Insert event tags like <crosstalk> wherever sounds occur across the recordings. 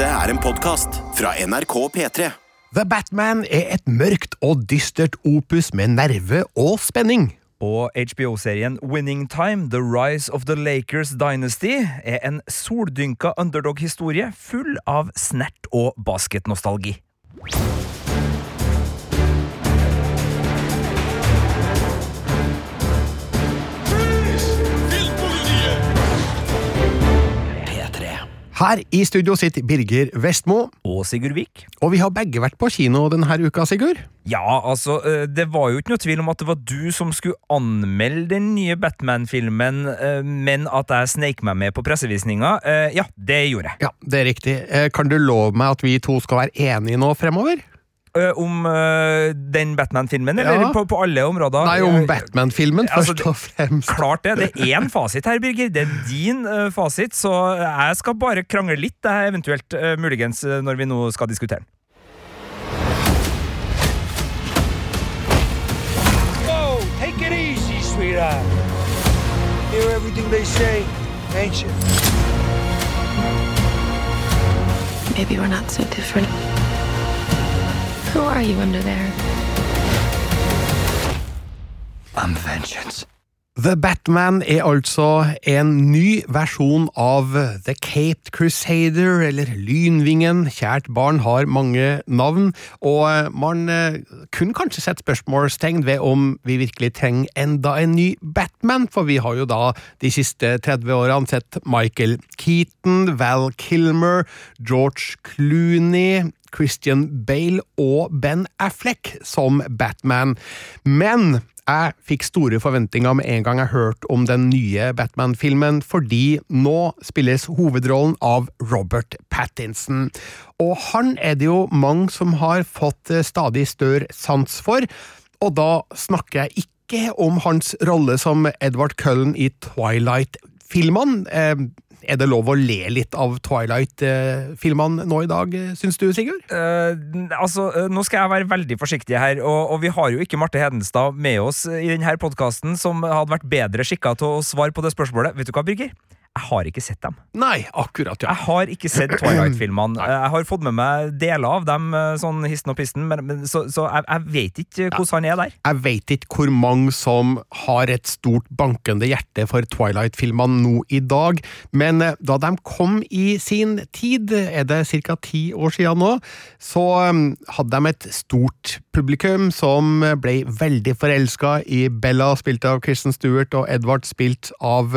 Dette er en podkast fra NRK P3. The Batman er et mørkt og dystert opus med nerve og spenning. Og HBO-serien Winning Time, The Rise of the Lakers Dynasty, er en soldynka underdog-historie full av snert og basketnostalgi. Her i studio sitter Birger Vestmo, Og Sigurd Vik? og vi har begge vært på kino denne uka, Sigurd. Ja, altså, eh, det var jo ikke noe tvil om at det var du som skulle anmelde den nye Batman-filmen, eh, men at jeg sneik meg med på pressevisninga, eh, ja, det gjorde jeg. Ja, det er riktig. Kan du love meg at vi to skal være enige nå fremover? Eh, Om den Batman-filmen, eller på, på alle områder? Nei, om Batman-filmen, altså, først og fremst. Klart det. Det er én fasit her, Birger. Det er din uh, fasit, så jeg skal bare krangle litt, eh, eventuelt uh, muligens, når vi nå skal diskutere den. Whoa, take it easy, sweetheart. Hear everything they say, ain't you? Maybe we're not so different. Who are you under there? I'm vengeance. The Batman er altså en ny versjon av The Caped Crusader, eller Lynvingen. Kjært barn har mange navn, og man eh, kunne kanskje sett spørsmålstegn ved om vi virkelig trenger enda en ny Batman, for vi har jo da de siste 30 årene sett Michael Keaton, Val Kilmer, George Clooney, Christian Bale og Ben Affleck som Batman. Men jeg fikk store forventninger med en gang jeg hørte om den nye Batman-filmen, fordi nå spilles hovedrollen av Robert Pattinson. Og han er det jo mange som har fått eh, stadig større sans for, og da snakker jeg ikke om hans rolle som Edward Cullen i Twilight-filmene. Eh, er det lov å le litt av Twilight-filmene nå i dag, syns du, Sigurd? Uh, altså, eh, Nå skal jeg være veldig forsiktig her, og, og vi har jo ikke Marte Hedenstad med oss i denne podkasten, som hadde vært bedre skikka til å svare på det spørsmålet. Vet du hva, Birger? Jeg har ikke sett dem. Nei, akkurat, ja. Jeg har ikke sett Twilight-filmene. Jeg har fått med meg deler av dem, eh, sånn histen og pisten, men, men, så, så jeg, jeg vet ikke hvordan han er der. Jeg vet ikke hvor mange som har et stort bankende hjerte for Twilight-filmene nå i dag, men eh, da de kom i sin tid, er det ca. ti år siden nå, så eh, hadde de et stort publikum som ble veldig forelska i Bella, spilt av Kristen Stewart, og Edward, spilt av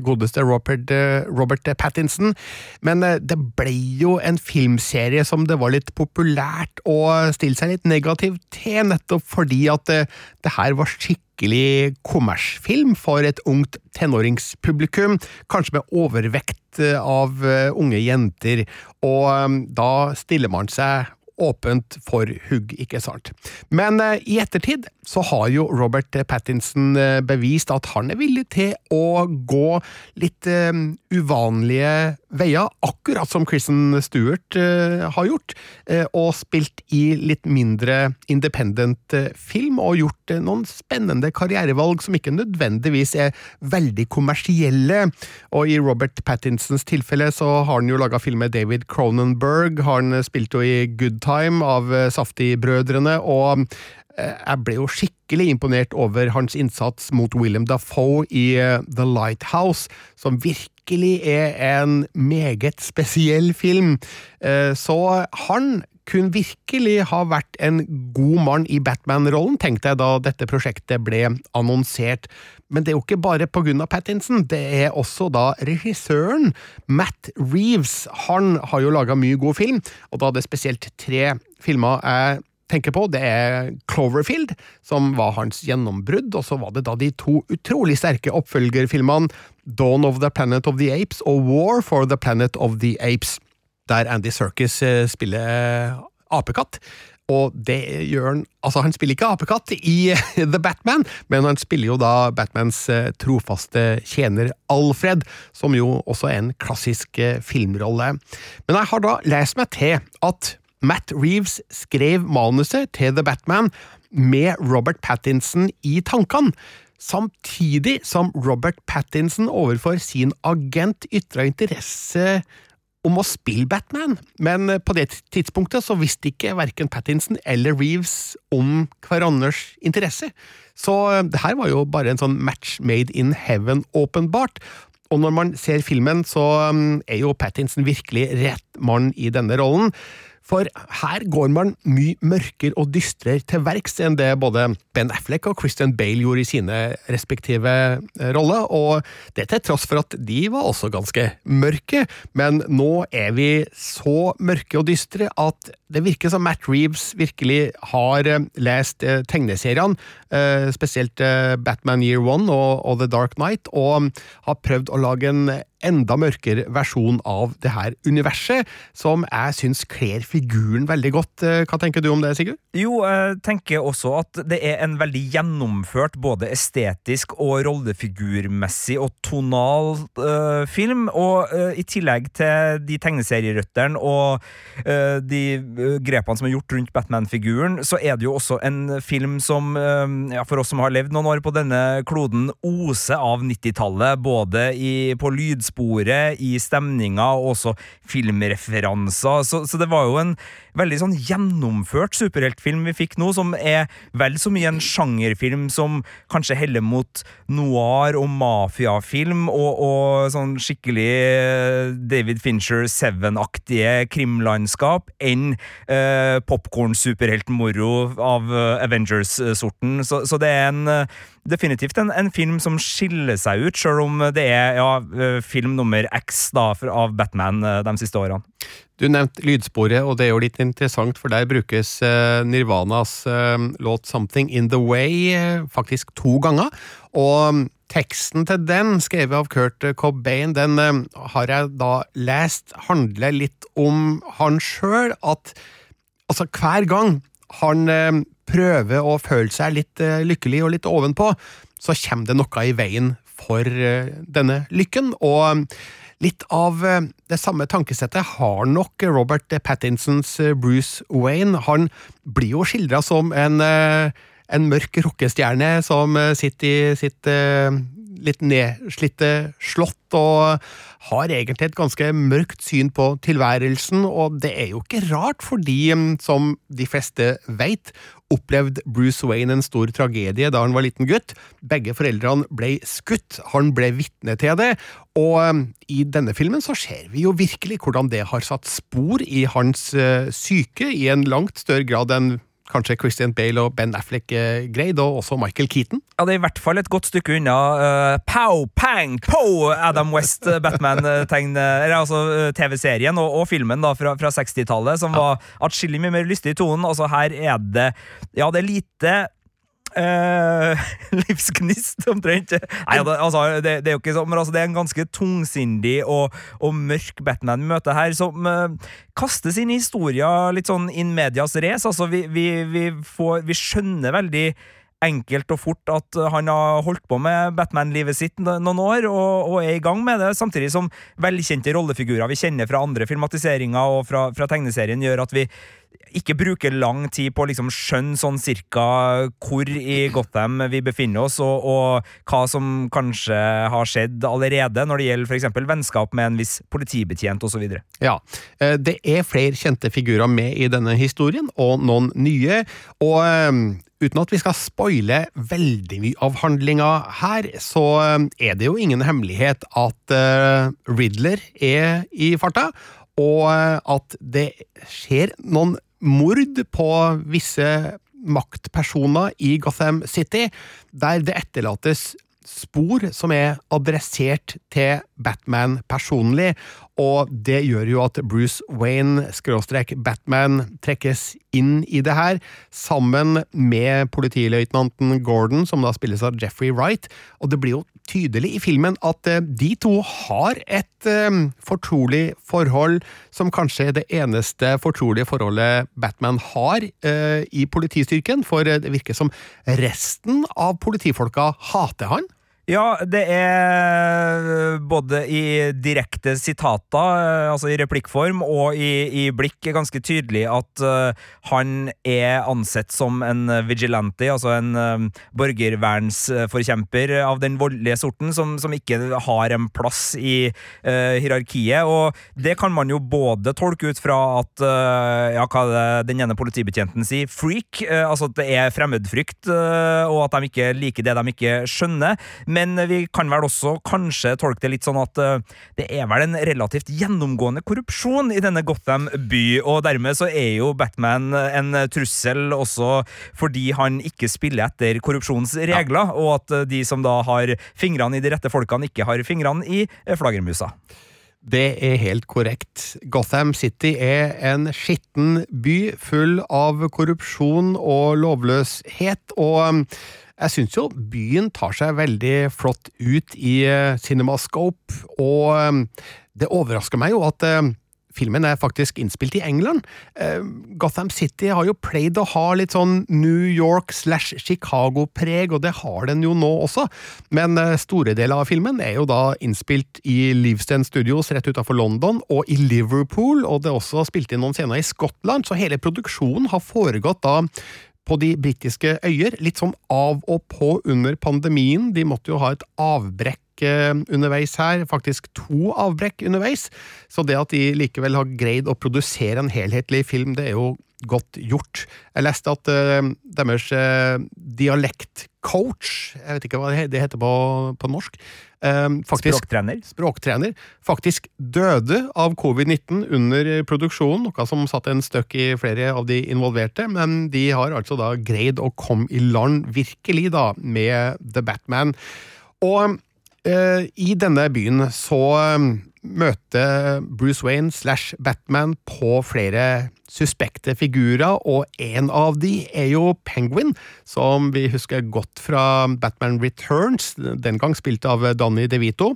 godeste Robert, eh, Robert Pattinson. Men eh, det ble jo en filmserie som det var litt populært å stille seg litt negativt til, nettopp fordi at det, det her var skikkelig kommersfilm for et ungt tenåringspublikum, kanskje med overvekt eh, av eh, unge jenter, og eh, da stiller man seg åpent for hugg, ikke sant. Men eh, i ettertid så har jo Robert Pattinson eh, bevist at han er villig til å gå litt eh, uvanlige veier, akkurat som Kristen Stewart har gjort, og spilt i litt mindre independent film, og gjort noen spennende karrierevalg som ikke nødvendigvis er veldig kommersielle. Og i Robert Pattinsons tilfelle så har han jo laga film med David Cronenberg, har han spilt jo i Good Time av eh, Saftig-brødrene, og eh, jeg ble jo skikkelig imponert over hans innsats mot William Dafoe i eh, The Lighthouse, som virkelig er en meget spesiell film. Så han kunne virkelig ha vært en god mann i Batman-rollen, tenkte jeg da dette prosjektet ble annonsert. Men det er jo ikke bare på grunn av Pattinson, det er også da regissøren, Matt Reeves. Han har jo laga mye god film, og da er det spesielt tre filmer jeg tenker på. Det er Cloverfield, som var hans gjennombrudd, og så var det da de to utrolig sterke oppfølgerfilmene Dawn of the Planet of the Apes og War for the Planet of the Apes, der Andy Serkis eh, spiller apekatt. Og det gjør han Altså, han spiller ikke apekatt i The Batman, men han spiller jo da Batmans eh, trofaste tjener Alfred, som jo også er en klassisk eh, filmrolle. Men jeg har da lest meg til at Matt Reeves skrev manuset til The Batman med Robert Pattinson i tankene. Samtidig som Robert Pattinson overfor sin agent ytra interesse om å spille Batman, men på det tidspunktet så visste ikke verken Pattinson eller Reeves om hverandres interesse. Så eh, det her var jo bare en sånn match made in heaven, åpenbart. Og når man ser filmen, så um, er jo Pattinson virkelig rett mann i denne rollen. For her går man mye mørkere og dystrere til verks enn det både Ben Affleck og Christian Bale gjorde i sine respektive eh, roller, og det til tross for at de var også ganske mørke. Men nå er vi så mørke og dystre at det virker som Matt Reeves virkelig har eh, lest eh, tegneseriene, spesielt Batman Year One og The Dark Knight, og har prøvd å lage en enda mørkere versjon av det her universet, som jeg syns kler figuren veldig godt. Eh, hva tenker du om det, Sigurd? Jo, jeg tenker også at det er en veldig gjennomført, både estetisk og rollefigurmessig og tonal uh, film. Og uh, i tillegg til de tegneserierøttene og uh, de grepene som er gjort rundt Batman-figuren, så er det jo også en film som, ja, for oss som har levd noen år på denne kloden, oser av 90-tallet, både i, på lydspill sporet i stemninga, og også filmreferanser. Så, så, det var jo en veldig sånn gjennomført superheltfilm vi fikk nå, som er vel så mye en sjangerfilm som kanskje heller mot noir og mafiafilm, og, og sånn skikkelig eh, David Fincher Seven-aktige krimlandskap, enn eh, popkorn-superheltmoro av uh, Avengers-sorten. Så, så, det er en uh, definitivt en, en, film som skiller seg ut, sjøl om det er ja, film nummer X da, av Batman de siste årene. Du nevnte lydsporet, og det er jo litt interessant, for der brukes eh, Nirvanas eh, låt 'Something In The Way' eh, faktisk to ganger. Og teksten til den, skrevet av Kurt Cobain, den har jeg da lest handler litt om han sjøl. At altså, hver gang han prøver å føle seg litt lykkelig og litt ovenpå, så kommer det noe i veien for denne lykken. og Litt av eh, det samme tankesettet har nok Robert Pattinsons eh, Bruce Wayne. Han blir jo skildra som en, eh, en mørk rockestjerne som sitter i sitt litt nedslitte slott og har egentlig et ganske mørkt syn på tilværelsen, og det er jo ikke rart, fordi, mm, som de fleste veit, opplevde Bruce Wayne en stor tragedie da han var liten gutt. Begge foreldrene ble skutt, han ble vitne til det, og mm, i denne filmen så ser vi jo virkelig hvordan det har satt spor i hans syke psyke, i en langt større grad enn kanskje Christian Bale og Ben Affleck eh, greid, og også Michael Keaton. Ja, Det er i hvert fall et godt stykke unna uh, pow, pang, po! Adam West, eh, Batman-tegn, eller altså TV-serien og, og, filmen da fra, fra 60-tallet, som ja. var atskillig mye mer lystig i tonen. Altså Her er det Ja, det er lite Uh, <laughs> livsgnist, omtrent. Nei, altså, det, det, er jo ikke sånn, men altså, det er en ganske tungsindig og, og mørk Batman vi møter her, som uh, kaster inn i historier litt sånn in medias race. Altså, vi, vi, vi, får, vi skjønner veldig enkelt og fort at han har holdt på med Batman-livet sitt noen år og, og, er i gang med det, samtidig som velkjente rollefigurer vi kjenner fra andre filmatiseringer og fra, fra tegneserien, gjør at vi ikke bruke lang tid på å liksom skjønne sånn cirka hvor i Gotham vi befinner oss, og, og, hva som kanskje har skjedd allerede når det gjelder f.eks. vennskap med en viss politibetjent osv. Ja, eh, det er flere kjente figurer med i denne historien, og noen nye. og eh, Uten at vi skal spoile veldig mye av handlinga her, så eh, er det jo ingen hemmelighet at Riddler er i farta, og at det skjer noen mord på visse maktpersoner i Gotham City, der det etterlates spor som er adressert til Batman personlig, og det gjør jo at Bruce Wayne, skråstrek Batman, trekkes inn i det her, sammen med politiløytnanten Gordon, som da spilles av Jeffrey Wright, og det blir jo tydelig i filmen at eh, de to har et um, fortrolig forhold, som kanskje er det eneste fortrolige forholdet Batman har uh, i politistyrken, for det virker som resten av politifolka hater han. Ja, det er både i direkte sitater, eh, altså i replikkform, og i, i blikk ganske tydelig at uh, han er ansett som en vigilante, altså en um, borgervernsforkjemper av den voldelige sorten, som, som ikke har en plass i uh, hierarkiet. Og det kan man jo både tolke ut fra at uh, ja, hva det, den ene politibetjenten sier, freak, altså at det er fremmedfrykt, og at de ikke liker det de ikke skjønner. Men vi kan vel også kanskje tolke det litt sånn at uh, det er vel en relativt gjennomgående korrupsjon i denne Gotham by, og dermed så er jo Batman en trussel også fordi han ikke spiller etter korrupsjonens regler, ja. og at uh, de som da har fingrene i de rette folkene, ikke har fingrene i flaggermusa. Det er helt korrekt. Gotham City er en skitten by full av korrupsjon og lovløshet, og jeg syns jo byen tar seg veldig flott ut i uh, Cinemascope, og um, det overrasker meg jo at uh, filmen er faktisk innspilt i England. Gotham City har jo pleid å ha litt sånn New York slash Chicago-preg, og det har den jo nå også, men store deler av filmen er jo da innspilt i Livestand Studios rett utenfor London, og i Liverpool, og det er også spilt inn noen scener i Skottland, så hele produksjonen har foregått da på de britiske øyer, litt sånn av og på under pandemien. De måtte jo ha et avbrekk eh, underveis her, faktisk to avbrekk underveis, så det at de likevel har greid å produsere en helhetlig film, det er jo godt gjort. Jeg leste at uh, deres uh, dialektcoach, jeg vet ikke hva det heter på, på norsk, uh, faktisk, språktrener. språktrener, faktisk døde av covid-19 under produksjonen, noe som satte en støkk i flere av de involverte, men de har altså da greid å komme i land, virkelig, da, med The Batman. Og i denne byen så møter Bruce Wayne slash Batman på flere suspekte figurer, og en av de er jo Penguin, som vi husker godt fra Batman Returns, den gang spilt av Danny DeVito.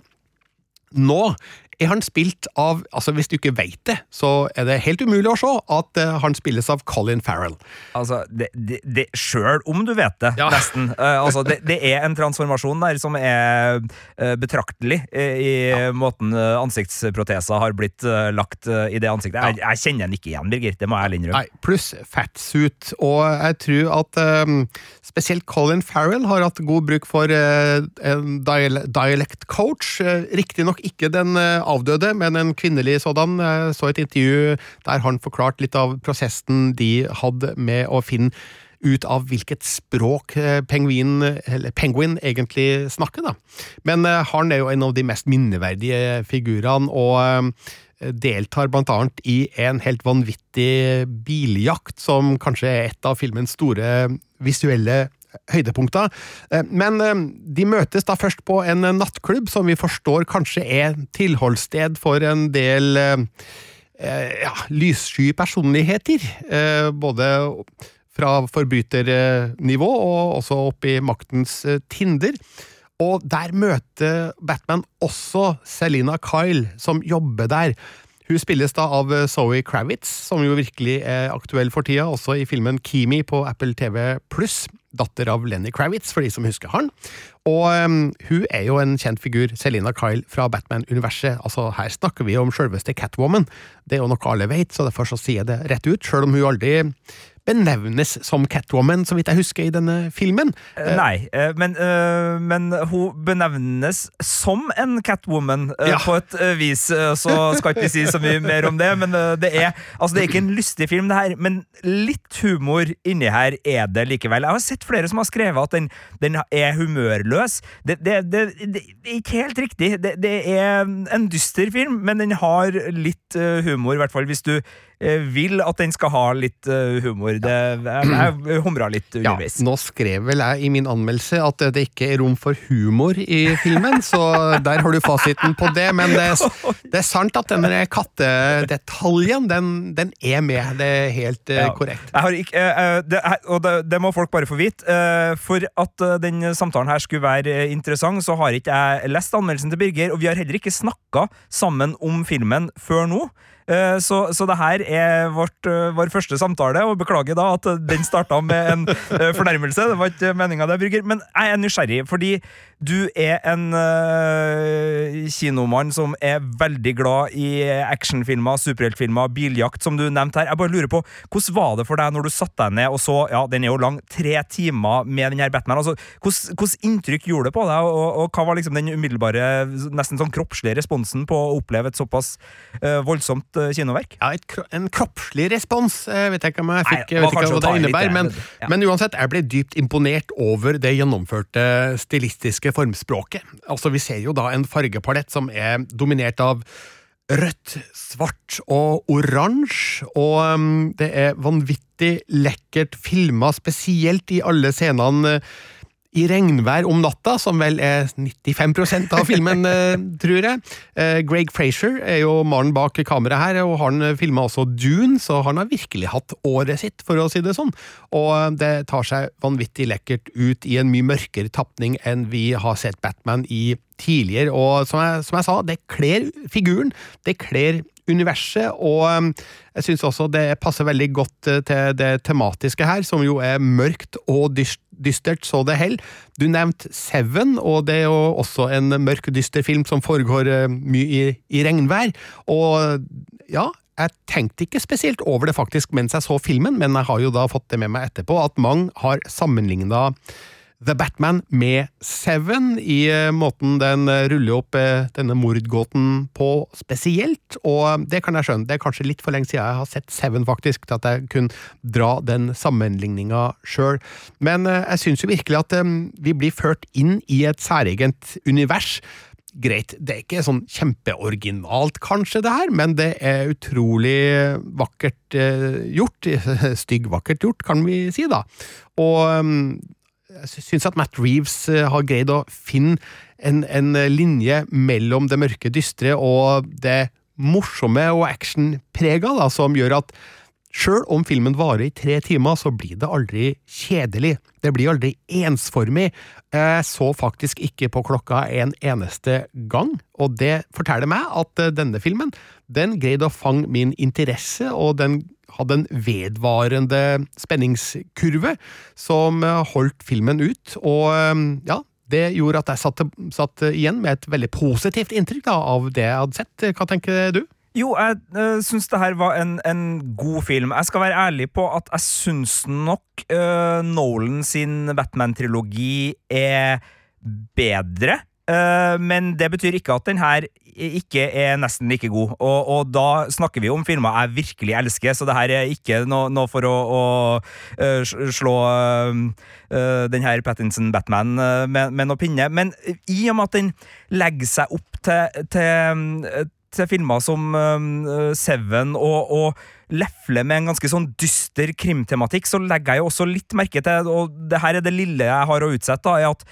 Nå er han spilt av altså Hvis du ikke veit det, så er det helt umulig å se at uh, han spilles av Colin Farrell. Altså, det, det, det Sjøl om du vet det, ja. <laughs> nesten. Uh, altså, det, det, er en transformasjon der som er uh, betraktelig i ja. måten ansiktsproteser har blitt lagt i det ansiktet. Ja. Jeg, jeg, kjenner den ikke igjen, Birgit. Det må jeg innrømme. Pluss fatsuit. Og jeg tror at um, spesielt Colin Farrell har hatt god bruk for en dialect coach. Riktignok ikke den avdøde, men en kvinnelig sådan. Så et intervju der han forklarte litt av prosessen de hadde med å finne ut av hvilket språk eh, penguin, penguin egentlig snakker. Da. Men eh, han er jo en av de mest minneverdige figurene, og eh, deltar blant annet i en helt vanvittig biljakt, som kanskje er et av filmens store visuelle høydepunkter. Eh, men eh, de møtes da først på en nattklubb, som vi forstår kanskje er tilholdssted for en del eh, ja, lyssky personligheter. Både fra forbryternivå og også opp i maktens tinder. Og der møter Batman også Selina Kyle, som jobber der. Hun spilles da av Zoe Kravitz, som jo virkelig er aktuell for tida, også i filmen Kimi på Apple TV pluss datter av Lenny Kravitz, for de som husker han. Og um, hun er jo en kjent figur, Selina Kyle fra Batman-universet. Altså, Her snakker vi om selveste Catwoman. Det er jo noe alle vet, så derfor så sier jeg det rett ut, sjøl om hun aldri benevnes som Catwoman, så vidt jeg husker, i denne filmen. Eh, nei, eh, men, uh, men hun benevnes som en Catwoman ja. på et vis, så skal ikke si så mye mer om det. Men det er, altså, det er ikke en lystig film, det her, men litt humor inni her er det likevel. Jeg har sett flere som har skrevet at den, den er humørløs. Det, det, det, det, er ikke helt riktig. Det, er en dyster film, men den har litt humor, i hvert fall hvis du Eh, vil at den skal ha litt uh, humor. Det, jeg, jeg humra litt underveis. Ja, nå skrev vel jeg i min anmeldelse at det ikke er rom for humor i filmen, så der har du fasiten på det. Men det, <laughs> det er sant at denne kattedetaljen, den, den, er med. Det er helt uh, ja. korrekt. Ikke, det, og det, det, må folk bare få vite. for at den samtalen her skulle være interessant, så har ikke jeg lest anmeldelsen til Birger, og vi har heller ikke snakka sammen om filmen før nå. Eh, så, så det her er vårt, eh, vår første samtale, og beklager da at den starta med en eh, fornærmelse. Det var ikke meninga det, Brygger. Men jeg er nysgjerrig, fordi du er en uh, kinomann som er veldig glad i actionfilmer, superheltfilmer, biljakt, som du nevnte her. Jeg bare lurer på, Hvordan var det for deg når du satte deg ned og så ja, den er jo lang, tre timer med den her Batman? Altså, Hvordan inntrykk gjorde det på deg, og, og hva var liksom den umiddelbare, nesten sånn kroppslige responsen på å oppleve et såpass uh, voldsomt øh, kinoverk? Ja, et, en kroppslig respons. Jeg vet ikke om jeg fikk Nei, jeg vet ikke hva det innebærer, men, men- ja. men uansett, jeg ble dypt imponert over det gjennomførte stilistiske formspråket. Altså, Vi ser jo da en fargepalett som er dominert av rødt, svart og oransje, og um, det er vanvittig lekkert filma, spesielt i alle scenene eh, i regnvær om natta, som vel er 95% av filmen, <laughs> eh, tror jeg. Eh, Greg Frazier er jo mannen bak kameraet her, og han filma også Dune, så han har virkelig hatt året sitt, for å si det sånn. Og eh, det tar seg vanvittig lekkert ut i en mye mørkere tapning enn vi har sett Batman i tidligere, og som jeg, som jeg sa, det kler figuren, det kler universet, og um, jeg syns også det passer veldig godt eh, til det tematiske her, som jo er mørkt og dystert så det heller. Du nevnte Seven, og det er jo også en mørk, dyster film som foregår eh, mye i, i regnvær, og ja, jeg tenkte ikke spesielt over det faktisk mens jeg så filmen, men jeg har jo da fått det med meg etterpå, at mange har sammenligna The Batman med Seven, i eh, måten den eh, ruller opp eh, denne mordgåten på spesielt, og det kan jeg skjønne. Det er kanskje litt for lenge siden jeg har sett Seven, faktisk, til at jeg kunne dra den sammenligninga sjøl. Men jeg syns jo virkelig at vi blir ført inn i et særegent univers. Greit, det er ikke sånn kjempeoriginalt, kanskje, det her, men det er utrolig vakkert gjort. <laughs> gjort. Styggvakkert gjort, kan vi si, da. Og jeg syns at Matt Reeves eh, har greid å finne en, en linje mellom det mørke, dystre og det morsomme og actionprega, som gjør at Sjøl om filmen varer i tre timer, så blir det aldri kjedelig. Det blir aldri ensformig. Jeg så faktisk ikke på klokka en eneste gang, og det forteller meg at eh, denne filmen den greide å fange min interesse, og den hadde en vedvarende spenningskurve som eh, holdt filmen ut, og eh, ja, det gjorde at jeg satt, satt igjen med et veldig positivt inntrykk da, av det jeg hadde sett. Hva tenker du? Jo, jeg uh, syns det her var en, en god film. Jeg skal være ærlig på at jeg syns nok uh, Nolan sin Batman-trilogi er bedre. Uh, men det betyr ikke at den her ikke er nesten like god. Og, og da snakker vi om filmer jeg virkelig elsker, så det her er ikke noe, noe for å, å uh, slå uh, den her Pattinson-Batman uh, med, med noe pinne. Men i og med at den legger seg opp til, til til filmer som uh, Seven og, og lefle med en ganske sånn dyster krimtematikk, så legger jeg jo også litt merke til, og det her er det lille jeg har å utsette, da, er at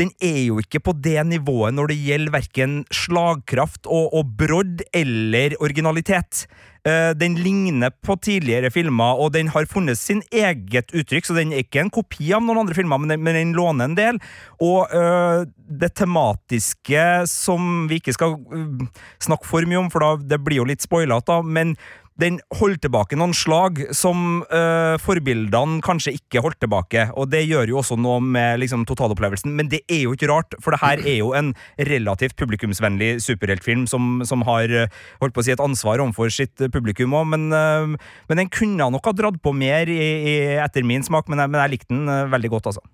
den er jo ikke på det nivået når det gjelder verken slagkraft og, og brodd eller originalitet. Uh, den ligner på tidligere filmer, og den har funnet sin eget uttrykk, så den er ikke en kopi av noen andre filmer, men den, men den låner en del. Og uh, det tematiske som vi ikke skal uh, snakke for mye om, for da, det blir jo litt spoilete, men den holdt tilbake noen slag som uh, forbildene kanskje ikke holdt tilbake. Og det gjør jo også noe med liksom, totalopplevelsen, men det er jo ikke rart, for det her er jo en relativt publikumsvennlig superheltfilm som, som har uh, holdt på å si et ansvar overfor sitt publikum òg, men, uh, men den kunne nok ha dratt på mer i, i, etter min smak, men jeg, men jeg likte den veldig godt, altså.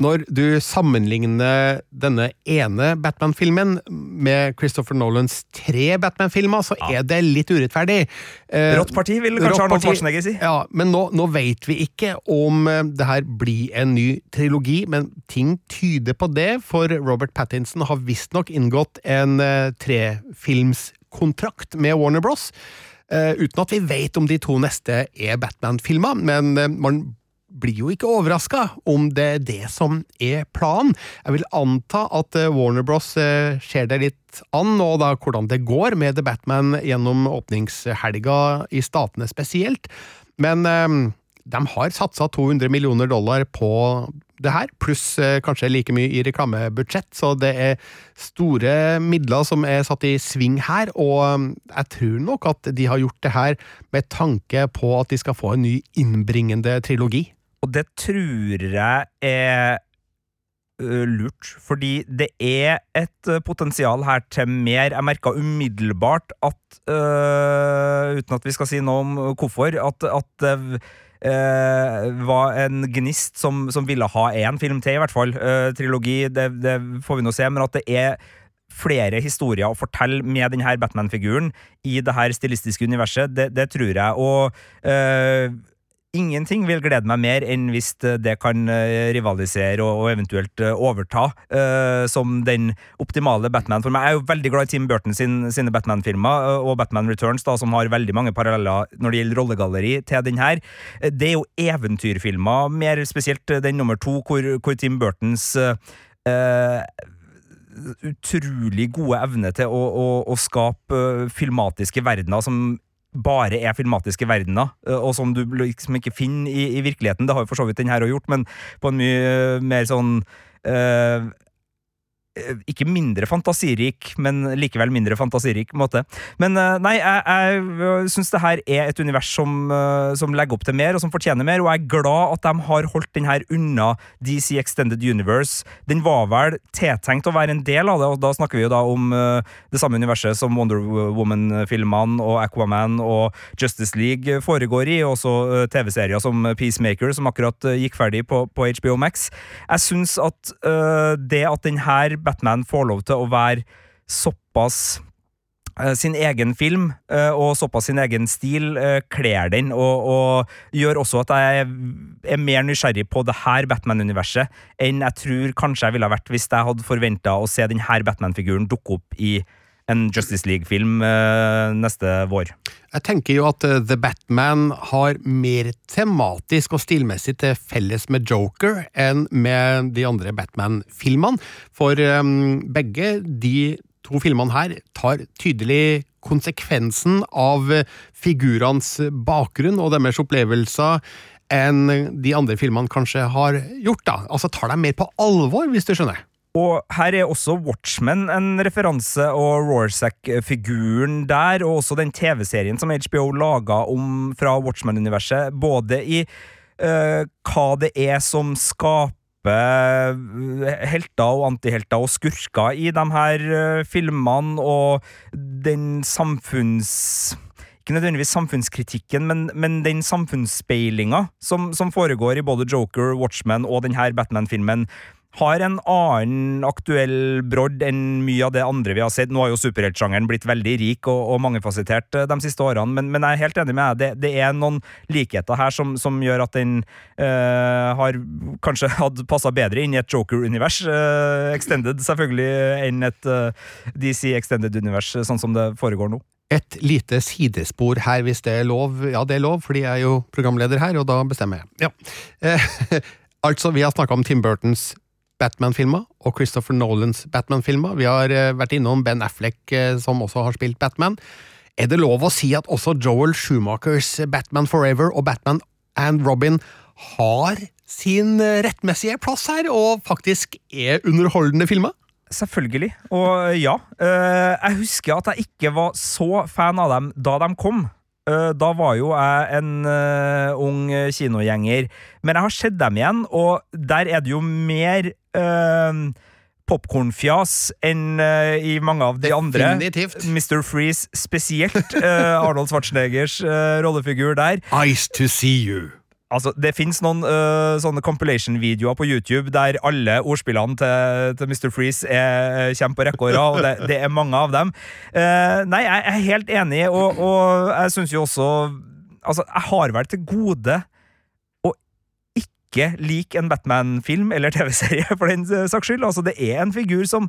Når du sammenligner denne ene Batman-filmen med Christopher Nolans tre Batman-filmer, så er det litt urettferdig. Eh, Rått parti, vil kanskje Arnold. Schwarzenegger si. Ja, men nå, nå vet vi ikke om eh, det her blir en ny trilogi, men ting tyder på det, for Robert Pattinson har visstnok inngått en eh, trefilmskontrakt med Warner Bros. Uten at vi vet om de to neste er Batman-filmer, men eh, man blir jo ikke overraska om det er det som er planen. Jeg vil anta at eh, Warner Bros eh, ser det litt an, og da hvordan det går med The Batman gjennom åpningshelga i statene spesielt. Men eh, de har satsa 200 millioner dollar på det her, pluss eh, kanskje like mye i reklamebudsjett, så det er store midler som er satt i sving her, og eh, jeg tror nok at de har gjort det her med tanke på at de skal få en ny innbringende trilogi. Og det tror jeg er øh, lurt. Fordi det er et øh, potensial her til mer. Jeg merka umiddelbart at øh, Uten at vi skal si noe om hvorfor, at, at det Uh, var en gnist som, som ville ha én film til, i hvert fall. Uh, trilogi, det, det får vi nå se. Men at det er flere historier å fortelle med denne Batman-figuren i det her stilistiske universet, det, det tror jeg. Og øh, Ingenting vil glede meg mer enn hvis det kan øh, rivalisere og, eventuelt øh, overta uh, som den optimale Batman. For meg Jeg er jo veldig glad i Tim Burton sin, sine Batman-filmer og Batman Returns, da, som har veldig mange paralleller når det gjelder rollegalleri til den her. Eh, Det er jo eventyrfilmer, mer spesielt den nummer to, hvor, hvor Tim Burtons øh, utrolig gode evne til å, å, å skape filmatiske verdener som bare er filmatiske verdener, og som du liksom ikke finner i, i virkeligheten. Det har jo for så vidt den her òg gjort, men på en mye mer sånn øh, ikke mindre fantasirik, men likevel mindre fantasirik måte. Men eh, nei, jeg, jeg syns det her er et univers som, eh, som legger opp til mer, og som fortjener mer, og jeg er glad at de har holdt den her unna DC Extended Universe. Den var vel tiltenkt å være en del av det, og da snakker vi jo da om eh, det samme universet som Wonder Woman-filmene og Aquaman og Justice League foregår i, og også eh, TV-serier som Peacemaker, som akkurat eh, gikk ferdig på, på HBO Max. Jeg syns at det at denne Batman får lov til å være såpass øh, sin egen film øh, og såpass sin egen stil øh, kler den, og, og gjør også at jeg er mer nysgjerrig på det her Batman-universet enn jeg tror kanskje jeg ville ha vært hvis jeg hadde forventa å se denne Batman-figuren dukke opp i en Justice League-film øh, neste vår. Jeg tenker jo at eh, The Batman har mer tematisk og stilmessig til felles med Joker enn med de andre Batman-filmene, for um, begge de to filmene her tar tydelig konsekvensen av eh, figurenes bakgrunn og deres opplevelser enn de andre filmene kanskje har gjort, da. Altså tar dem mer på alvor, hvis du skjønner. Og her er også Watchmen en referanse, og Rorschach-figuren der, og også den TV-serien som HBO laga om fra Watchmen-universet, både i uh, hva det er som skaper eh, helter og antihelter og skurker i de her uh, filmene, og den samfunns ikke nødvendigvis samfunnskritikken, men, men den samfunnsspeilinga som, som foregår i både Joker, Watchmen og denne Batman-filmen, har en annen aktuell brodd enn mye av det andre vi har sett. Nå har jo superheltsjangeren blitt veldig rik og, og mangefasettert eh, de siste årene, men, men, jeg er helt enig med deg. Det, det er noen likheter her som, som gjør at den øh, har kanskje <laughs> hadde passa bedre inn i et Joker-univers, øh, extended selvfølgelig, enn et øh, DC Extended-univers, sånn som det foregår nå. Et lite sidespor her, hvis det er lov. Ja, det er lov, fordi jeg er jo programleder her, og da bestemmer jeg. Ja. Eh, <laughs> altså, vi har snakka om Tim Burtons Batman-filmer og Christopher Nolans Batman-filmer. Vi har eh, vært innom Ben Affleck, eh, som også har spilt Batman. Er det lov å si at også Joel Schumachers Batman Forever og Batman and Robin har sin eh, rettmessige plass her, og faktisk er underholdende filmer? Selvfølgelig. Og ja. jeg husker at jeg ikke var så fan av dem da de kom. Da var jo jeg en ung kinogjenger, men jeg har sett dem igjen, og der er det jo mer uh, popkornfjas enn uh, i mange av de andre. Definitivt. Mr. Freeze spesielt. Uh, <laughs> Arnold Schwarzeneggers uh, rollefigur der. Ice to see you. Altså, Det fins noen sånne compilation-videoer på YouTube der alle ordspillene til, til Mr. Freeze er, kommer på rekke og rad, og det, det er mange av dem. Eh, nei, jeg er helt enig, og, og jeg syns jo også Altså, jeg har vel til gode ikke lik en Batman-film eller TV-serie, for den saks skyld. Altså, det er en figur som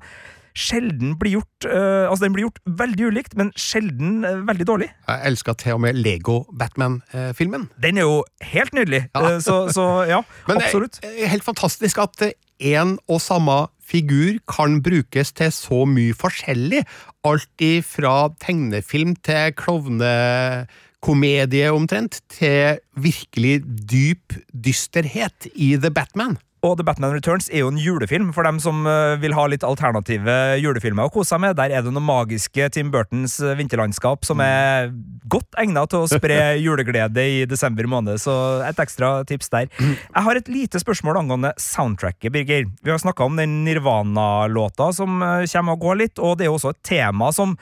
sjelden blir gjort uh, Altså, den blir gjort veldig ulikt, men sjelden uh, veldig dårlig. Jeg elsker til og med Lego-Batman-filmen. Den er jo helt nydelig, Ja. Uh, så, så ja, <laughs> Men det er helt fantastisk at én og samme figur kan brukes til så mye forskjellig. Alt ifra tegnefilm til klovnekomedie omtrent, til virkelig dyp dysterhet i The Batman. Og The Batman Returns er jo en julefilm for dem som eh, vil ha litt alternative julefilmer å kose seg med. Der er det noe magiske Tim Burtons eh, vinterlandskap som er godt egnet til å spre <laughs> juleglede i desember måned, så et ekstra tips der. Jeg har et lite spørsmål angående soundtracket, Birger. Vi har snakka om den Nirvana-låta som eh, kommer og går litt, og det er jo også et tema som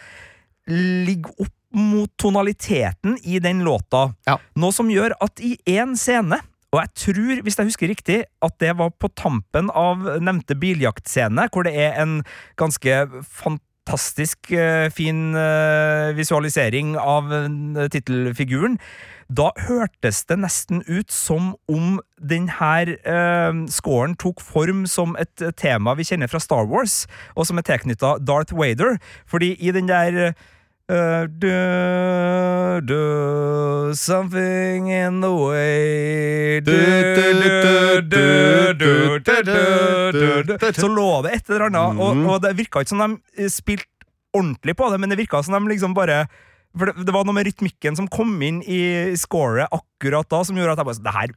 ligger opp mot tonaliteten i den låta. Ja. Noe som gjør at i én scene og jeg tror, hvis jeg husker riktig, at det var på tampen av nevnte biljaktscene, hvor det er en ganske fantastisk eh, fin eh, visualisering av uh, tittelfiguren. Da hørtes det nesten ut som om denne uh, scoren tok form som et tema vi kjenner fra Star Wars, og som er tilknytta Darth Vader. Fordi i den der Uh, do, do something in the way do. Så lå det et eller annet, og, og det virka ikke som de spilte ordentlig på det, men det virka som de liksom bare for det, det var noe med rytmikken som kom inn i scoret akkurat da, som gjorde at jeg bare det her,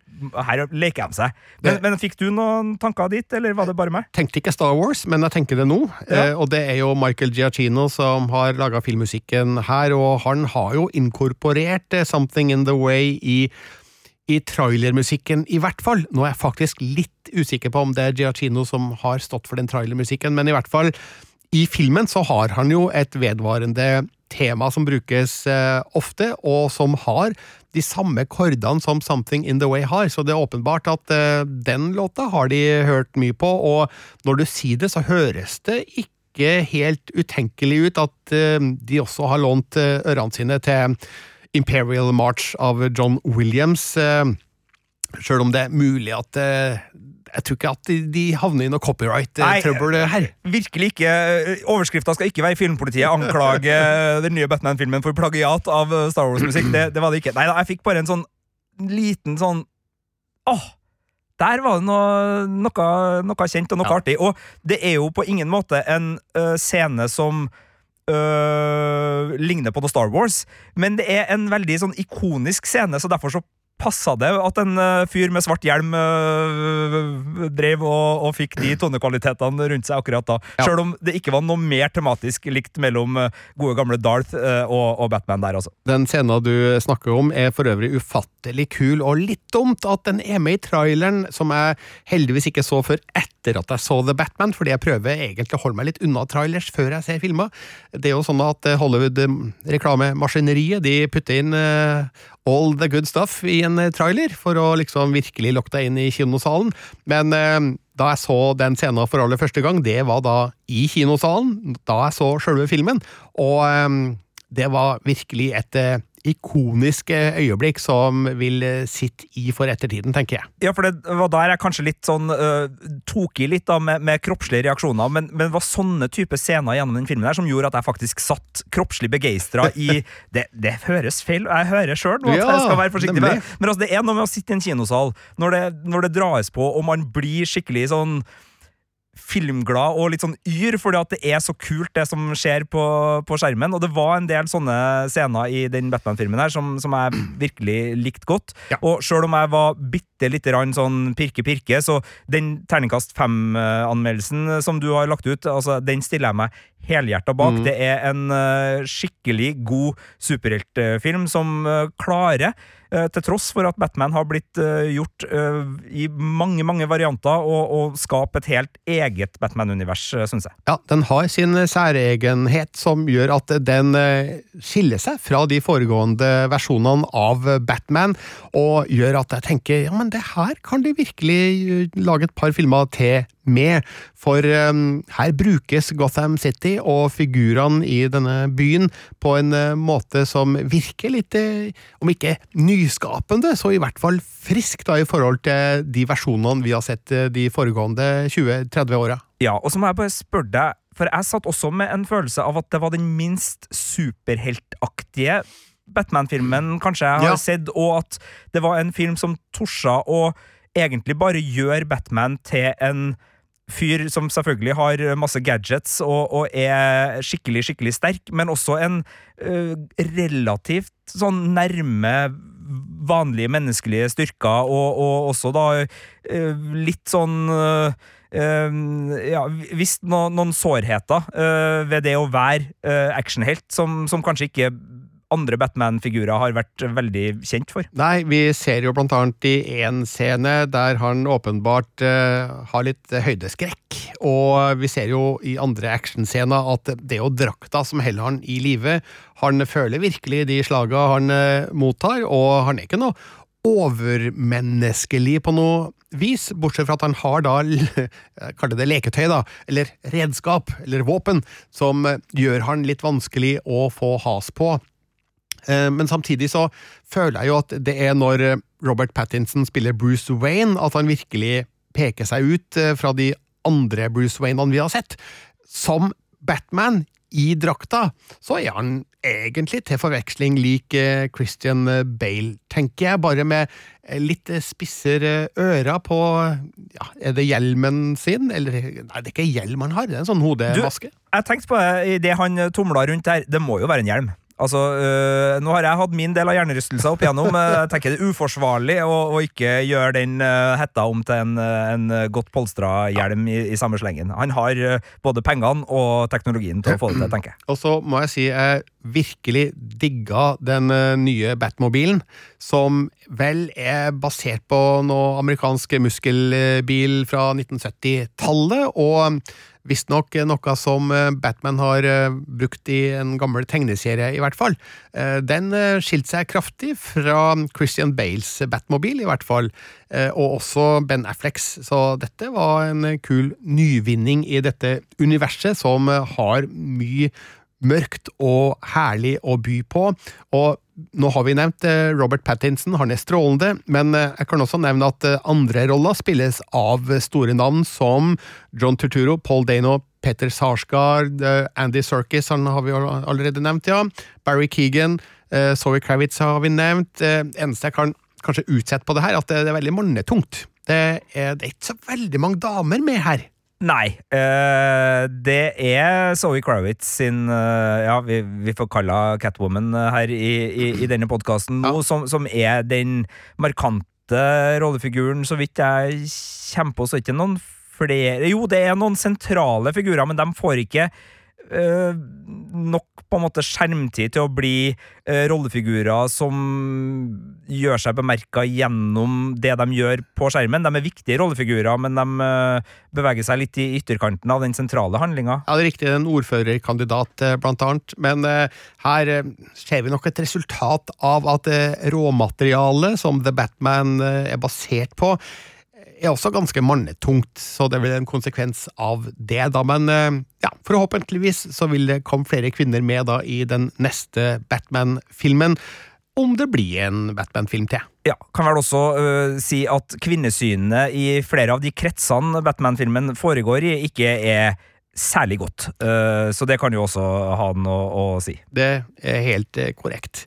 her leker de seg. Men, men fikk du noen tanker dit, eller var det bare meg? tenkte ikke Star Wars, men jeg tenker det nå. Ja. Eh, og det er jo Michael Giacchino som har laga filmmusikken her, og han har jo inkorporert eh, Something in the Way i i trailermusikken, i hvert fall. Nå er jeg faktisk litt usikker på om det er Giacchino som har stått for den trailermusikken, men i hvert fall, i filmen så har han jo et vedvarende tema som brukes eh, ofte, og som har de samme kordene som Something In The Way har, så det er åpenbart at eh, den låta har de hørt mye på, og når du sier det, så høres det ikke helt utenkelig ut at eh, de også har lånt ørene sine til Imperial March av John Williams, sjøl om det er mulig at jeg tror ikke at de, de havner i noe copyright-trøbbel her. Virkelig ikke. Overskrifta skal ikke være 'Filmpolitiet anklager <laughs> den nye Batman-filmen for plagiat av eh, Star Wars-musikk'. Det, det var det ikke. Nei da, jeg fikk bare en sånn liten sånn Åh! Der var det noe, noe, noe kjent og noe Ja. artig. Og det er jo på ingen måte en uh, scene som uh, ligner på noe Star Wars, men det er en veldig sånn ikonisk scene, så derfor så passa det at en ø, fyr med svart hjelm ø, drev og, og fikk de tonekvalitetene rundt seg akkurat da. Ja. Sjøl om det ikke var noe mer tematisk likt mellom ø, gode gamle Darth ø, og, og Batman der, altså. Den scenen du snakker om er for øvrig ufattelig kul, og litt dumt at den er med i traileren, som jeg heldigvis ikke så før etter at jeg så The Batman, fordi jeg prøver egentlig å holde meg litt unna trailers før jeg ser filmer. Det er jo sånn at Hollywood-reklamemaskineriet de putter inn uh, all the good stuff i en eh, trailer, for å liksom virkelig deg inn i kinosalen. Men uh, da jeg så den scenen for aller første gang, det var da i kinosalen, da jeg så sjølve filmen, og um, det var virkelig et eh, ikonisk eh, øyeblikk som vil eh, sitte i for ettertiden, tenker jeg. Ja, for det var der jeg kanskje litt sånn uh, tok i litt da med, med kroppslige reaksjoner, men, men det var sånne type scener gjennom den filmen der som gjorde at jeg faktisk satt kroppslig begeistra i <laughs> det, det høres feil, jeg hører sjøl at Ja, jeg skal være forsiktig med men altså, det er noe med å sitte i en kinosal når det, når det dras på, og man blir skikkelig sånn filmglad og litt sånn yr, fordi at det er så kult, det som skjer på, på skjermen. Og det var en del sånne scener i den Batman-filmen her som, som jeg virkelig likte godt. Ja. Og sjøl om jeg var bitte lite grann sånn pirke-pirke, så den terningkast fem-anmeldelsen som du har lagt ut, altså, den stiller jeg meg helhjerta bak. Mm. Det er en uh, skikkelig god superheltfilm som uh, klarer til tross for at Batman har blitt eh, gjort eh, i mange mange varianter, og, og skape et helt eget Batman-univers, syns jeg. Ja, den har sin særegenhet som gjør at den eh, skiller seg fra de foregående versjonene av Batman, og gjør at jeg tenker ja, men det her kan de virkelig eh, lage et par filmer til med, for um, her brukes Gotham City og figurene i denne byen på en uh, måte som virker litt, eh, om ikke nyskapende, så i hvert fall frisk da i forhold til de versjonene vi har sett eh, de foregående 20-30 åra. Ja, og så må jeg bare spørre deg, for jeg satt også med en følelse av at det var den minst superheltaktige Batman-filmen kanskje jeg har Ja. sett, og at det var en film som torsa å egentlig bare gjøre Batman til en fyr som selvfølgelig har masse gadgets og, og er skikkelig, skikkelig sterk, men også en uh, relativt sånn nærme vanlige menneskelige styrker, og, og også da uh, litt sånn uh, ja, visst no, noen sårheter ved det å være actionhelt, som, som kanskje ikke andre Batman-figurer har vært veldig kjent for. Nei, vi ser jo blant annet i én scene der han åpenbart uh, har litt høydeskrekk. Og vi ser jo i andre actionscener at det er jo drakta som holder han i live. Han føler virkelig de slaga han uh, mottar, og han er ikke noe overmenneskelig på noe vis, bortsett fra at han har da, <laughs> kall det leketøy, da, eller redskap, eller våpen, som eh, gjør han litt vanskelig å få has på. Eh, Men samtidig så føler jeg jo at det er når eh, Robert Pattinson spiller Bruce Wayne, at han virkelig peker seg ut eh, fra de andre Bruce Wayneene vi har sett. Som Batman i drakta, så er han egentlig til forveksling lik Christian Bale, tenker jeg, bare med litt spissere ører på ja, Er det hjelmen sin? Eller Nei, det er ikke hjelm han har, det er en sånn hodemaske. Jeg tenkte på det han tumla rundt der. Det må jo være en hjelm. Altså, øh, Nå har jeg hatt min del av hjernerystelser opp igjennom. Jeg tenker det er uforsvarlig å, å ikke gjøre den øh, hetta om til en, øh, en godt polstra hjelm i, i samme slengen. Han har øh, både pengene og teknologien til å få det til, tenker jeg. Og så må jeg si jeg virkelig digga den eh, nye Batmobilen, som vel er basert på noe amerikansk muskelbil fra 1970-tallet, og visstnok noe som eh, Batman har eh, brukt i en gammel tegneserie, i hvert fall. Eh, Den eh, skilte seg kraftig fra Christian Bales Batmobil, i hvert fall, eh, og også Ben Afflecks, så dette var en kul nyvinning i dette universet, som eh, har mye mørkt og herlig å by på. Og nå har vi nevnt eh, Robert Pattinson, han er strålende, men eh, jeg kan også nevne at eh, andre roller spilles av store navn som John Turturro, Paul Dano, Peter Sarsgaard, Andy Serkis, han har vi allerede nevnt, ja. Barry Keegan, Zoe Kravitz har vi nevnt. Eneste jeg kan kanskje utsette på det her, at det er veldig mannetungt. Det er, det er ikke så veldig mange damer med her. Nei. Uh, det er Zoe Kravitz sin uh, Ja, vi, vi får kalle henne Catwoman øh, her i, i, i denne podkasten nå, som, som er den markante rollefiguren, så vidt jeg kommer på, så er det ikke noen flere Jo, det er noen sentrale figurer, men de får ikke uh, nok på en måte skjermtid til å bli øh, rollefigurer som gjør seg bemerka gjennom det de gjør på skjermen. De er viktige rollefigurer, men de øh, beveger seg litt i ytterkanten av den sentrale handlinga. Ja, det er riktig, en ordførerkandidat eh, blant annet, men eh, her eh, ser vi nok et resultat av at eh, råmaterialet som The Batman eh, er basert på, er også ganske mannetungt, så det er vel en konsekvens av det, da. Men eh, ja, forhåpentligvis så vil det komme flere kvinner med da i den neste Batman-filmen, om det blir en Batman-film til. Ja, kan vel også uh, si at kvinnesynene i flere av de kretsene Batman-filmen foregår i, ikke er særlig godt. Uh, så det kan jo også ha noe å si. Det er helt korrekt.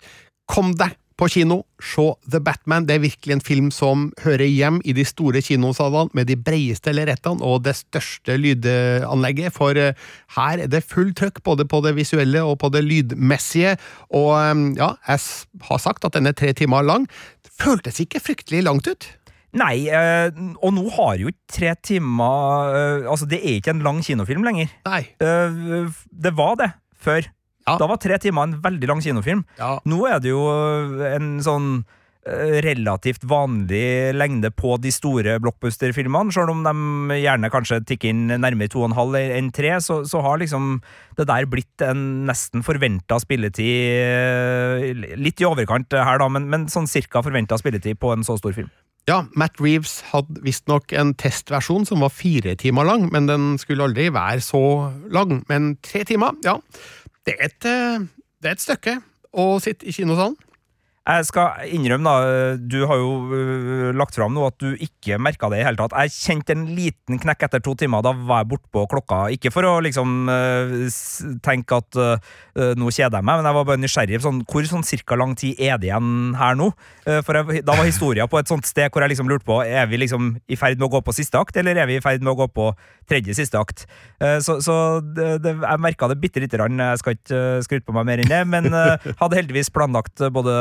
Kom deg på kino, se The Batman. Det er virkelig en film som hører hjem i de store kinosalene med de breieste lerretene og det største lydanlegget, for eh, her er det full trøkk både på det visuelle og på det lydmessige. Og eh, ja, jeg har sagt at den er tre timer lang. Det føltes ikke fryktelig langt ut. Nei, øh, og nå har jo ikke tre timer Altså, det er ikke en lang kinofilm lenger. Nei. Det var det før. Ja. Da var tre timer en veldig lang kinofilm. Ja. Nå er det jo øh, en sånn øh, relativt vanlig lengde på de store blockbuster-filmene. Selv om de gjerne kanskje tikker inn nærmere to og en halv enn tre, så, så har liksom det der blitt en nesten forventa spilletid øh, Litt i overkant her, da, men, men sånn cirka forventa spilletid på en så stor film. Ja, Matt Reeves hadde visstnok en testversjon som var fire timer lang, men den skulle aldri være så lang. Men tre timer, ja, det er et, eh, det er et stykke å sitte i kinosalen. Jeg skal innrømme, da, du har jo øh, lagt fram nå at du ikke merka det i hele tatt. Jeg kjente en liten knekk etter to timer. Da var jeg bortpå klokka. Ikke for å liksom øh, tenke at øh, nå kjeder jeg meg, men jeg var bare nysgjerrig. Sånn, hvor sånn cirka lang tid er det igjen her nå? For jeg, da var historia på et sånt sted hvor jeg liksom lurte på Er vi liksom i ferd med å gå på siste akt, eller er vi i ferd med å gå på tredje siste akt? Så så det, det, jeg merka det bitte lite grann. Jeg skal ikke skryte på meg mer enn det, men hadde heldigvis planlagt både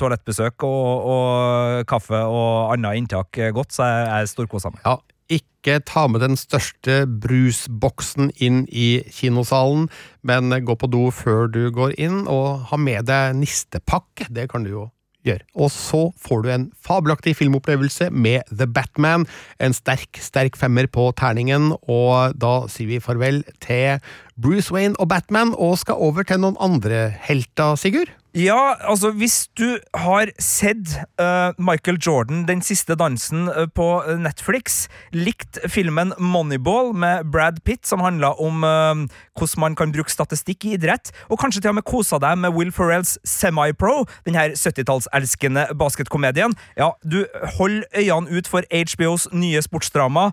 toalettbesøk og, og kaffe og annet inntak godt, så jeg, jeg storkoser meg. Ja, ikke ta med den største brusboksen inn i kinosalen, men gå på do før du går inn, og ha med deg nistepakke. Det kan du jo gjøre. Og så får du en fabelaktig filmopplevelse med The Batman. En sterk, sterk femmer på terningen, og da sier vi farvel til Bruce Wayne og Batman, og skal over til noen andre helter, Sigurd? Ja, altså hvis du har sett uh, Michael Jordan, Den siste dansen, uh, på Netflix, likt filmen Moneyball med Brad Pitt, som handla om uh, hvordan man kan bruke statistikk i idrett, og kanskje til og med kosa deg med Will Ferrells Semi-Pro, den her 70-tallselskende basketkomedien, ja, du hold øynene ut for HBOs nye sportsdrama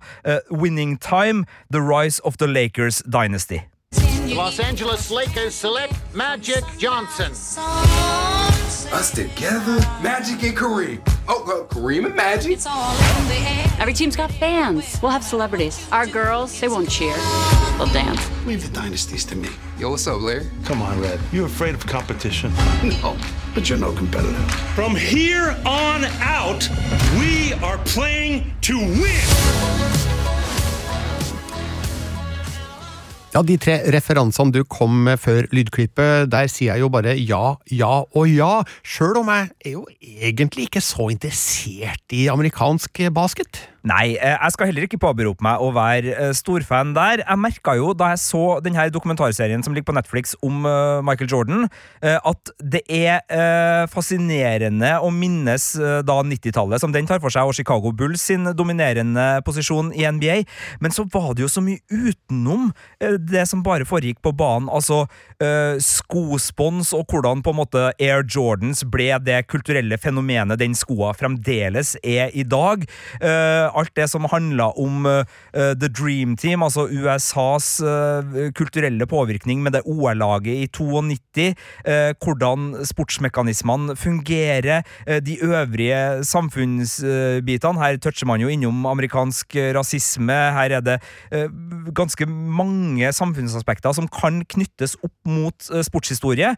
Winning Time, The Rise of the Lakers Dynasty. Los Angeles Lakers select Magic Johnson. Us together, Magic and Kareem. Oh, uh, Kareem and Magic. It's all in the air. Every team's got fans. We'll have celebrities. Our girls, they won't cheer. They'll dance. Leave the dynasties to me. Yo, what's up, Larry? Come on, Red. You're afraid of competition? No, but you're no competitor. From here on out, we are playing to win. Ja, De tre referansene du kom med før lydklippet, der sier jeg jo bare ja, ja og ja, sjøl om jeg er jo egentlig ikke så interessert i amerikansk basket. Nei, eh, jeg skal heller ikke påberope meg å være eh, storfan der. Jeg merka jo da jeg så denne dokumentarserien som ligger på Netflix om eh, Michael Jordan, at det er fascinerende å minnes da 90-tallet, som den tar for seg, og Chicago Bulls sin dominerende posisjon i NBA. Men så var det jo så mye utenom det som bare foregikk på banen. Altså skospons og hvordan på en måte Air Jordans ble det kulturelle fenomenet den skoa fremdeles er i dag alt det som handla om uh, The Dream Team, altså USAs uh, kulturelle påvirkning med det OL-laget i 92, uh, hvordan sportsmekanismene fungerer, de øvrige samfunnsbitene. Her toucher man jo innom amerikansk rasisme. Her er det ganske mange samfunnsaspekter som kan knyttes opp mot sportshistorie,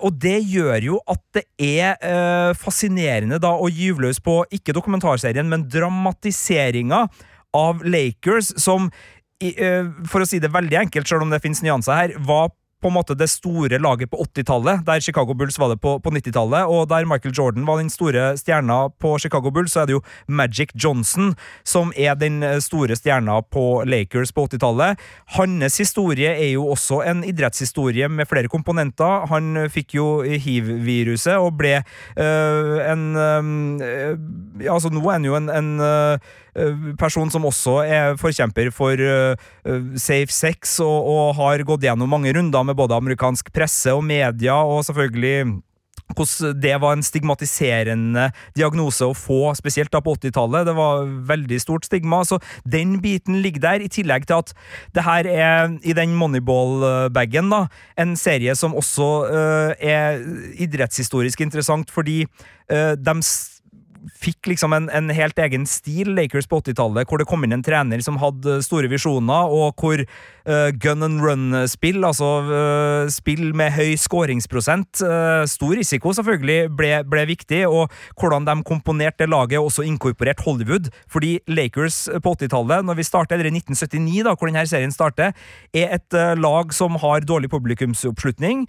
og det gjør jo at det er fascinerende da å gyve løs på ikke dokumentarserien, men dramatisering lanseringa av Lakers, som eh, for å si det veldig enkelt, selv om det finnes nyanser her, var på en måte det store laget på 80-tallet, der Chicago Bulls var det på, på 90-tallet, og der Michael Jordan var den store stjerna på Chicago Bulls, så er det jo Magic Johnson som er den eh, store stjerna på Lakers på 80-tallet. Hans historie er jo også en idrettshistorie med flere komponenter. Han fikk jo hiv-viruset og ble øh, en øh, Altså, nå er han jo en, en øh, person som også er forkjemper for uh, safe sex, og, og, har gått gjennom mange runder med både amerikansk presse og media, og selvfølgelig hvordan det var en stigmatiserende diagnose å få, spesielt da på 80-tallet. Det var veldig stort stigma. Så den biten ligger der, i tillegg til at det her er i den Moneyball-bagen, da, en serie som også uh, er idrettshistorisk interessant, fordi uh, de fikk liksom en, en, helt egen stil, Lakers på 80-tallet, hvor det kom inn en trener som hadde store visjoner, og hvor gun and run-spill, altså uh, spill med høy skåringsprosent, uh, stor risiko selvfølgelig, ble, ble, viktig, og hvordan de komponerte laget, også inkorporert Hollywood. Fordi Lakers på 80-tallet, når vi starter, eller i 1979, da, hvor denne serien starter, er et lag som har dårlig publikumsoppslutning.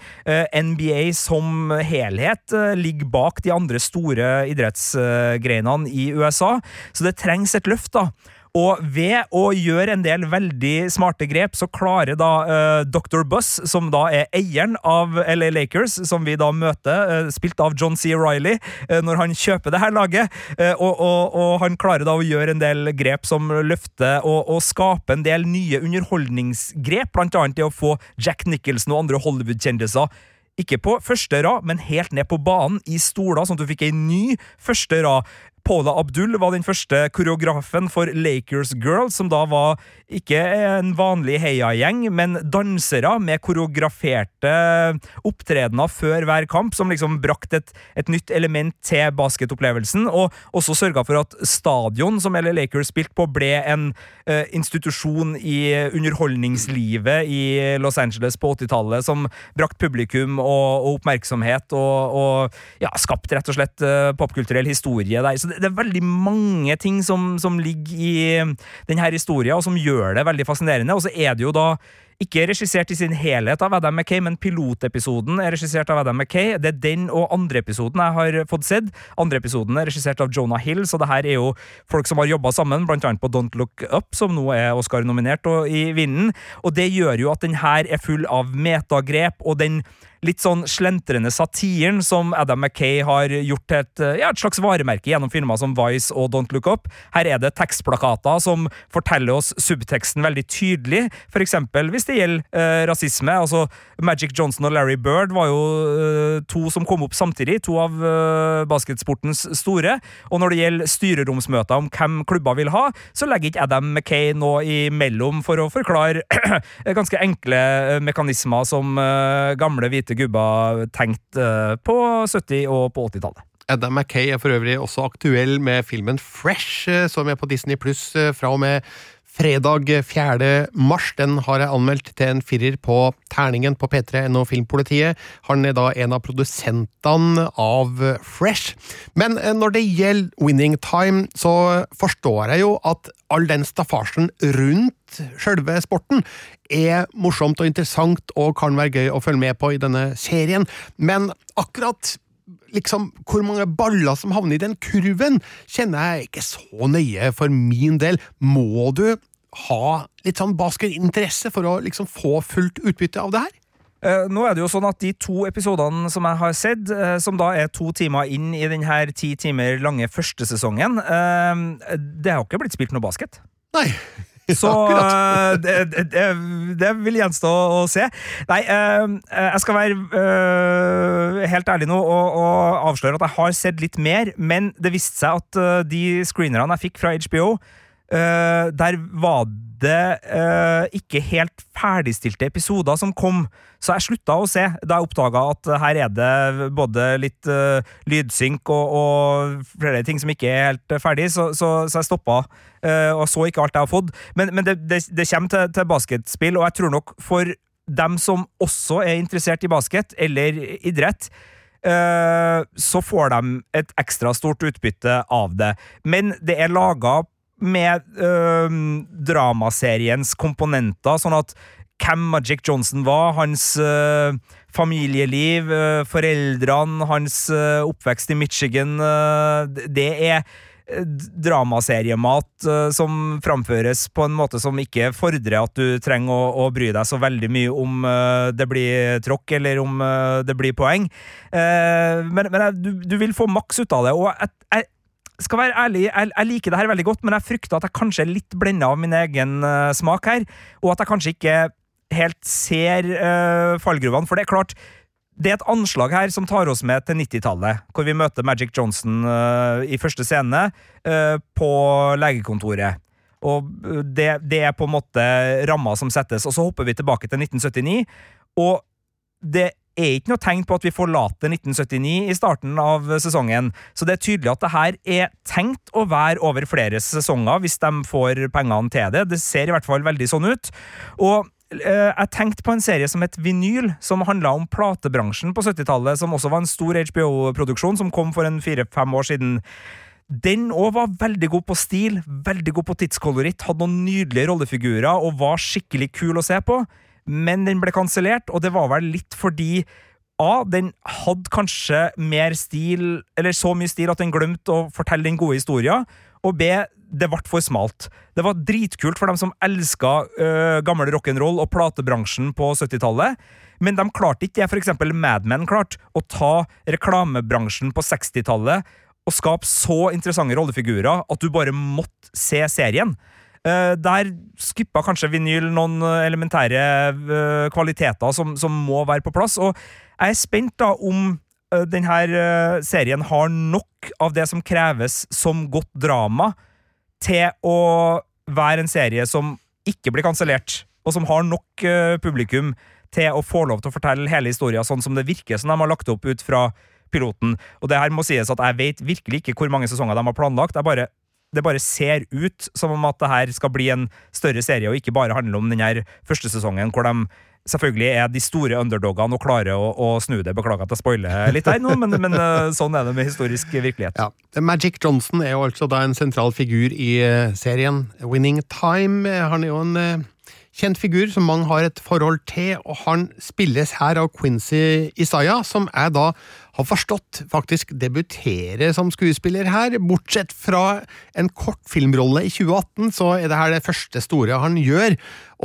NBA som helhet ligger bak de andre store idrettsgreinene i USA. Så det trengs et løft, da. Og ved å gjøre en del veldig smarte grep, så klarer da uh, Dr. Buss, som da er eieren av LA Lakers, som vi da møter, uh, spilt av John C. Riley, uh, når han kjøper det her laget, og, og, og, han klarer da å gjøre en del grep som løfter og, og skape en del nye underholdningsgrep, blant annet det å få Jack Nicholson og andre Hollywood-kjendiser ikke på første rad, men helt ned på banen, i stoler, sånn at du fikk ei ny første rad Paula Abdul var den første koreografen for Lakers Girls, som da var ikke en vanlig heiagjeng, men dansere med koreograferte opptredener før hver kamp, som liksom brakte et, et nytt element til basketopplevelsen, og også sørga for at stadion som LA Lakers spilte på, ble en uh, institusjon i underholdningslivet i Los Angeles på 80-tallet, som brakte publikum og, og oppmerksomhet og, og ja, skapt rett og slett uh, popkulturell historie der. Så det, er veldig mange ting som, som ligger i denne historien, og som gjør det veldig fascinerende. Og så er det jo da ikke regissert i sin helhet av Adam Mackay, men pilotepisoden er regissert av Adam Mackay. Det er den og andre episoden jeg har fått sett. Andre episoden er regissert av Jonah Hill, så det her er jo folk som har jobba sammen, blant annet på Don't Look Up, som nå er Oscar-nominert i vinden. Og det gjør jo at den her er full av metagrep, og den litt sånn slentrende satiren som Adam Mackay har gjort til et, ja, et slags varemerke gjennom filmer som Vice og Don't Look Up. Her er det tekstplakater som forteller oss subteksten veldig tydelig, eksempel hvis det gjelder eh, rasisme. altså Magic Johnson og Larry Bird var jo eh, to som kom opp samtidig, to av eh, basketsportens store. Og når det gjelder styreromsmøter om hvem klubber vil ha, så legger ikke Adam Mackay noe imellom for å forklare <clears throat> ganske enkle eh, mekanismer som eh, gamle hvite hvite gubber tenkt eh, på 70- og på 80-tallet. Adam McKay er for øvrig også aktuell med filmen Fresh, eh, som er på Disney pluss eh, fra og med fredag 4. mars. Den har jeg anmeldt til en firer på terningen på P3NO Filmpolitiet. Han er da en av produsentene av Fresh. Men når det gjelder Winning Time, så forstår jeg jo at all den staffasjen rundt sjølve sporten er morsomt og interessant og kan være gøy å følge med på i denne serien, men akkurat liksom, hvor mange baller som havner i den kurven, kjenner jeg ikke så nøye for min del. Må du ha litt sånn basketinteresse for å liksom få fullt utbytte av det her? Uh, nå er det jo sånn at De to episodene som jeg har sett, uh, som da er to timer inn i denne ti timer lange første sesongen, uh, det har ikke blitt spilt noe basket. Nei. <laughs> Så det, det, det, vil gjenstå å se. Nei, jeg skal være helt ærlig nå og, og avsløre at jeg har sett litt mer, men det viste seg at de screenerne jeg fikk fra HBO Uh, der var det uh, ikke helt ferdigstilte episoder som kom, så jeg slutta å se da jeg oppdaga at her er det både litt uh, lydsynk og, og, flere ting som ikke er helt ferdig, så, så, så jeg stoppa og så ikke alt jeg har fått. Men, men det, det, det, kommer til, til basketspill, og jeg tror nok for dem som også er interessert i basket eller idrett, så får de et ekstra stort utbytte av det. Men det er laga med øh, dramaseriens komponenter, sånn at hvem Magic Johnson var, hans øh, familieliv, øh, foreldrene, hans oppvekst i Michigan Det er dramaseriemat øh, som framføres på en måte som ikke fordrer at du trenger å, å bry deg så veldig mye om øh, det blir tråkk eller om det blir poeng. men, men du, du, vil få maks ut av det. og jeg, jeg skal være ærlig, jeg, jeg, liker det her veldig godt, men jeg frykter at jeg kanskje er litt blenda av min egen smak her, og at jeg kanskje ikke helt ser uh, fallgruvene. For det er klart, det er et anslag her som tar oss med til 90-tallet, hvor vi møter Magic Johnson uh, i første scene på legekontoret. Og det, det, er på en måte ramma som settes. Og så hopper vi tilbake til 1979, og det er ikke noe tegn på at vi forlater 1979 i starten av sesongen, så det er tydelig at det her er tenkt å være over flere sesonger hvis de får pengene til det. Det ser i hvert fall veldig sånn ut. Og eh, jeg tenkte på en serie som het Vinyl, som handla om platebransjen på 70-tallet, som også var en stor HBO-produksjon som kom for en fire-fem år siden. Den òg var veldig god på stil, veldig god på tidskoloritt, hadde noen nydelige rollefigurer og var skikkelig kul å se på men den ble kansellert, og det var vel litt fordi A. Den hadde kanskje mer stil, eller så mye stil at den glemte å fortelle den gode historien. Og B. Det ble for smalt. Det var dritkult for dem som elska uh, gammel rock'n'roll og platebransjen på 70-tallet, men de klarte ikke det eksempel Mad Men klarte, å ta reklamebransjen på 60-tallet og skape så interessante rollefigurer at du bare måtte se serien. Uh, der skippa kanskje vinyl noen elementære uh, kvaliteter som, som, må være på plass. Og jeg er spent da om denne serien har nok av det som kreves som godt drama, til å være en serie som ikke blir kansellert, og som har nok uh, publikum til å få lov til å fortelle hele historien sånn som det virker som de har lagt opp ut fra piloten. Og det her må sies at jeg vet virkelig ikke hvor mange sesonger de har planlagt. Jeg bare det bare ser ut som om at det her skal bli en større serie, og ikke bare handle om den her første sesongen, hvor de selvfølgelig er de store underdogene og klarer å, å snu det. Beklager at jeg spoiler litt her nå, men, men eh, sånn er det med historisk virkelighet. Ja. Magic Johnson er jo altså da en sentral figur i eh, serien. Winning Time han er jo en eh, kjent figur som mange har et forhold til, og han spilles her av Quincy Isaiah, som er da har forstått faktisk debutere som skuespiller her. Bortsett fra en kort filmrolle i 2018, så er det her det første store han gjør.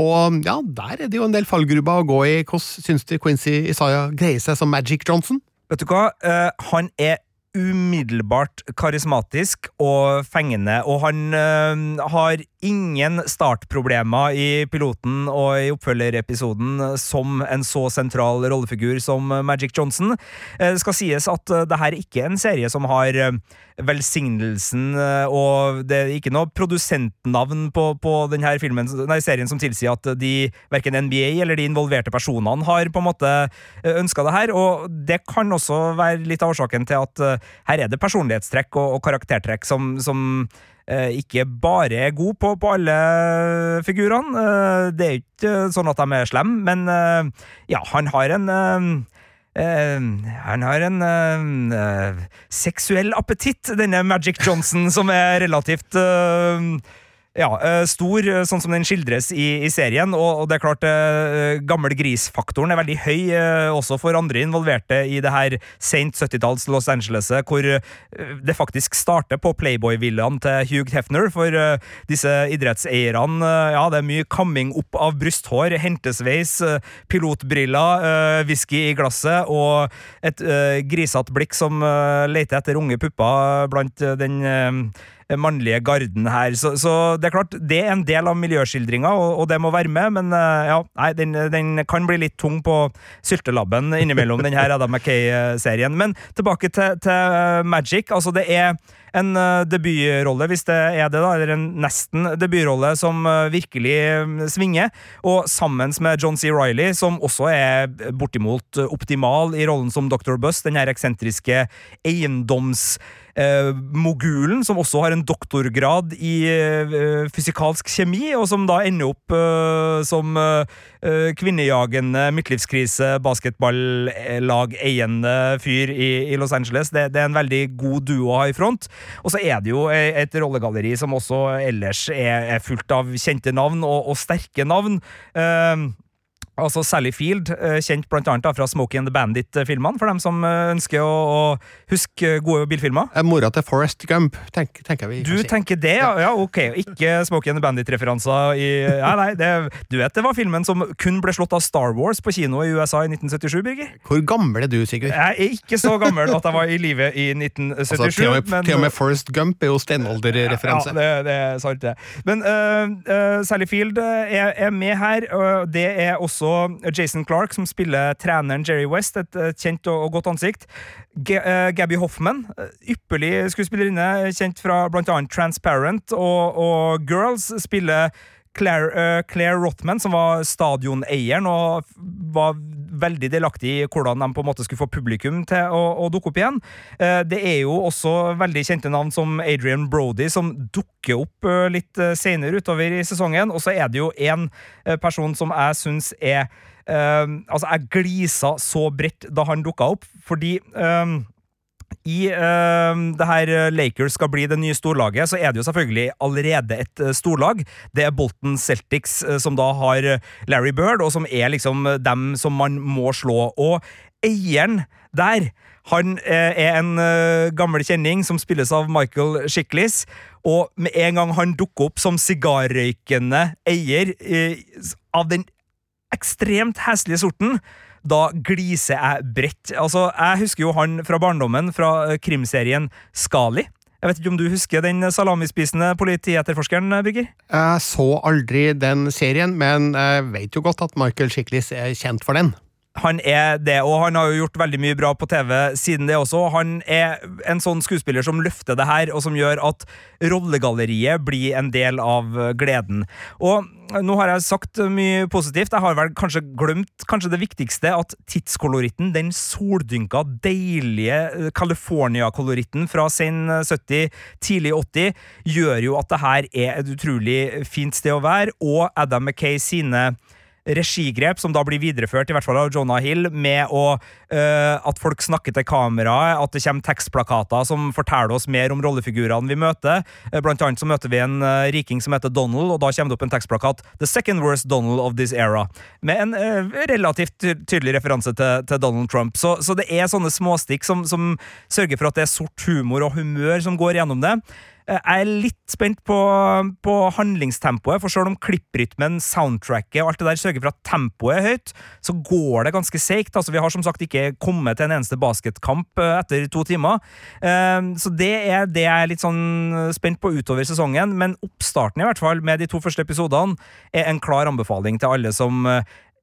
Og ja, der er det jo en del fallgruber å gå i. Hvordan syns du Quincy Isaiah greier seg som Magic Johnson? Vet du hva? uh, han er umiddelbart karismatisk og fengende, og han uh, har ingen startproblemer i piloten og i oppfølgerepisoden som en så sentral rollefigur som Magic Johnson. Eh, det skal sies at eh, det her ikke er en serie som har eh, velsignelsen, og det er ikke noe produsentnavn på, på denne filmen, nei, serien som tilsier at de verken NBA eller de involverte personene har på en måte ønska det her, og det kan også være litt av årsaken til at her er det personlighetstrekk og, og karaktertrekk som, som ikke bare er god på, på alle figurene. Eh, det er ikke sånn at de er slemme, men eh, ja, han har en han har en seksuell appetitt, denne Magic Johnson, som er relativt ja, eh, stor, eh, sånn som den skildres i, i serien. Og, og, det er klart, eh, gammel gris-faktoren er veldig høy eh, også for andre involverte i det her sent 70-talls Los Angeles, hvor eh, det faktisk starter på Playboy-villaen til Hugh Hefner. For disse idrettseierne, ja, det er mye kamming opp av brysthår, hentesveis, pilotbriller, whisky i glasset og et grisete blikk som leter etter unge pupper blant den mannlige garden her. Så, så, det er klart, det er en del av miljøskildringa, og, og, det må være med, men uh, ja, nei, den, den, kan bli litt tung på syltelabben innimellom denne Adam Mackay-serien. Men tilbake til, til Magic. Altså, det er en uh, debutrolle, hvis det er det, da, eller en nesten debutrolle, som uh, virkelig um, svinger. Og sammen med John C. Riley, som også er bortimot optimal i rollen som Dr. Buss, den her eksentriske eiendoms eh, mogulen, som også har en doktorgrad i eh, fysikalsk kjemi, og som da ender opp eh, som eh, eh, kvinnejagende midtlivskrise, basketballag-eiende fyr i, i, Los Angeles. Det, det, er en veldig god duo å ha i front. Og så er det jo et rollegalleri som også ellers er, er fullt av kjente navn, og, og sterke navn. Eh, Altså Sally Field, eh, kjent blant annet fra Smokey and the Bandit-filmene, for dem som eh, ønsker å, å huske gode bilfilmer. Mora til Forest Gump, tenk, tenker vi. Du tenker det, ja. ja. Ok, ikke Smokey and the Bandit-referanser i ja, Nei, det, du vet det var filmen som kun ble slått av Star Wars på kino i USA i 1977, Birger? Hvor gammel er du, Sigurd? Jeg er ikke så gammel at jeg var i live i 1977. Altså, til, og med, men, til og med Forest Gump er jo steinalderreferanse. Ja, det, det, er sant, det. Men uh, uh, Sally Field er, er med her, og det er også også Jason Clark, som spiller treneren Jerry West, et, et kjent og, godt ansikt. G uh, Gabby Hoffman, eh, ypperlig skuespillerinne, kjent fra annet Transparent og, og Girls, spiller Claire, uh, Claire, Rothman, som var stadioneieren og var veldig delaktig i hvordan de på en måte skulle få publikum til å, å dukke opp igjen. Uh, det er jo også veldig kjente navn som Adrian Brody, som dukker opp uh, litt senere utover i sesongen. Og så er det jo en person som jeg syns er Altså, jeg glisa så bredt da han dukka opp, fordi i uh, det her eh, Lakers skal bli det nye storlaget, så er det jo selvfølgelig allerede et uh, storlag. Det er Bolton Celtics uh, som da har Larry Bird, og som er liksom dem som man må slå. Og eieren der han er en gammel kjenning som spilles av Michael Shiklis. Og med en gang han dukker opp som sigarrøykende eier av den ekstremt heslige sorten, da gliser jeg bredt. Altså, Jeg husker jo han fra barndommen, fra eh, krimserien Skali. Jeg vet ikke om du husker den salamispisende politietterforskeren, Birger? Jeg så aldri den serien, men jeg vet jo godt at Michael Chiklis er kjent for den. Han er det, og han har jo gjort veldig mye bra på TV siden det også. Han er en sånn skuespiller som løfter det her, og som gjør at rollegalleriet blir en del av gleden. Og nå har jeg sagt mye positivt. Jeg har vel kanskje glemt kanskje det viktigste, at tidskoloritten, den soldynka, deilige California-koloritten fra sen 70, tidlig 80, gjør jo at det her er et utrolig fint sted å være, og Adam McKay sine regigrep, som da blir videreført, i hvert fall av Jonah Hill, med å, uh, at folk snakker til kameraet, at det kommer tekstplakater som forteller oss mer om rollefigurene vi møter. Uh, blant annet så møter vi en uh, riking som heter Donald, og da kommer det opp en tekstplakat 'The second worst Donald of this era', med en relativt tydelig referanse til, til Donald Trump. Så, så, det er sånne småstikk som, som sørger for at det er sort humor og humør som går gjennom det. Jeg er litt spent på, på handlingstempoet, for selv om klipprytmen, soundtracket og alt det der sørger for at tempoet er høyt, så går det ganske seigt. Altså, vi har som sagt ikke kommet til en eneste basketkamp eh, etter to timer. Eh, så det er det jeg er litt sånn spent på utover sesongen, men oppstarten, i hvert fall, med de to første episodene, er en klar anbefaling til alle som eh,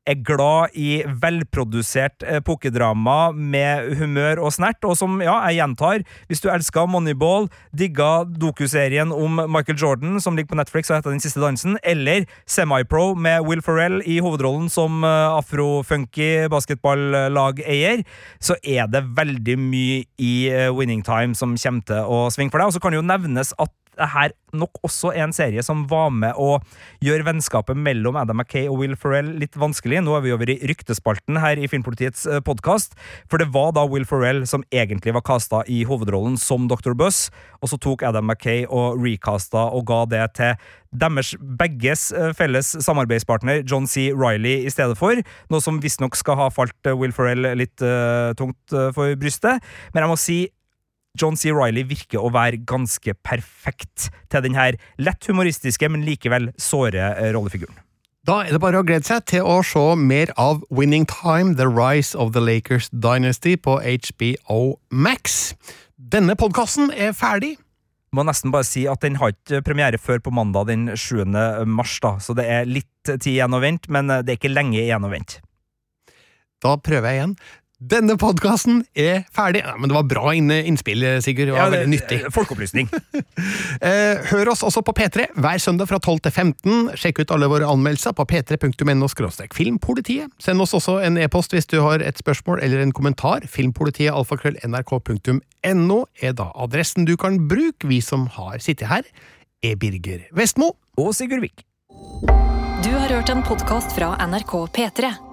er glad i velprodusert pokedrama med humør og snert, og som, ja, jeg gjentar, hvis du elsker Moneyball, digga dokuserien om Michael Jordan, som ligger på Netflix og heter Den siste dansen, eller Semi-Pro med Will Ferrell i hovedrollen som uh, afrofunky basketballageier, så er det veldig mye i uh, Winning Time som kommer til å svinge for deg. Og så kan det jo nevnes at det her nok også en serie som var med å gjøre vennskapet mellom Adam Mackay og Will Ferrell litt vanskelig. Nå er vi over i ryktespalten her i Filmpolitiets eh, podkast, for det var da Will Ferrell som egentlig var casta i hovedrollen som Dr. Buss, og så tok Adam Mackay og recasta og ga det til deres begges eh, felles samarbeidspartner John C. Riley i stedet for, noe som visstnok skal ha falt eh, Will Ferrell litt uh, tungt for brystet. Men jeg må si John C. Riley virker å være ganske perfekt til denne lett humoristiske, men likevel såre eh, rollefiguren. Da er det bare å glede seg til å se mer av Winning Time, The Rise of the Lakers Dynasty på HBO Max. Denne podkasten er ferdig. Må nesten bare si at Den har ikke premiere før på mandag den 7. mars, da, så det er litt tid igjen å vente, men eh, det er ikke lenge igjen å vente. Da prøver jeg igjen. Denne podkasten er ferdig. Ja, men det var bra innspill, Sigurd. Det var ja, det, veldig nyttig. Folkeopplysning. <laughs> Eh, hør oss også på P3 hver søndag fra 12 til 15. Sjekk ut alle våre anmeldelser på p3.no filmpolitiet. Send oss også en e-post hvis du har et spørsmål eller en kommentar. Filmpolitiet alfakrøll nrk.no er da adressen du kan bruke. Vi som har sittet her, er Birger Vestmo. Og Sigurd Vik. Du har hørt en podkast fra NRK P3.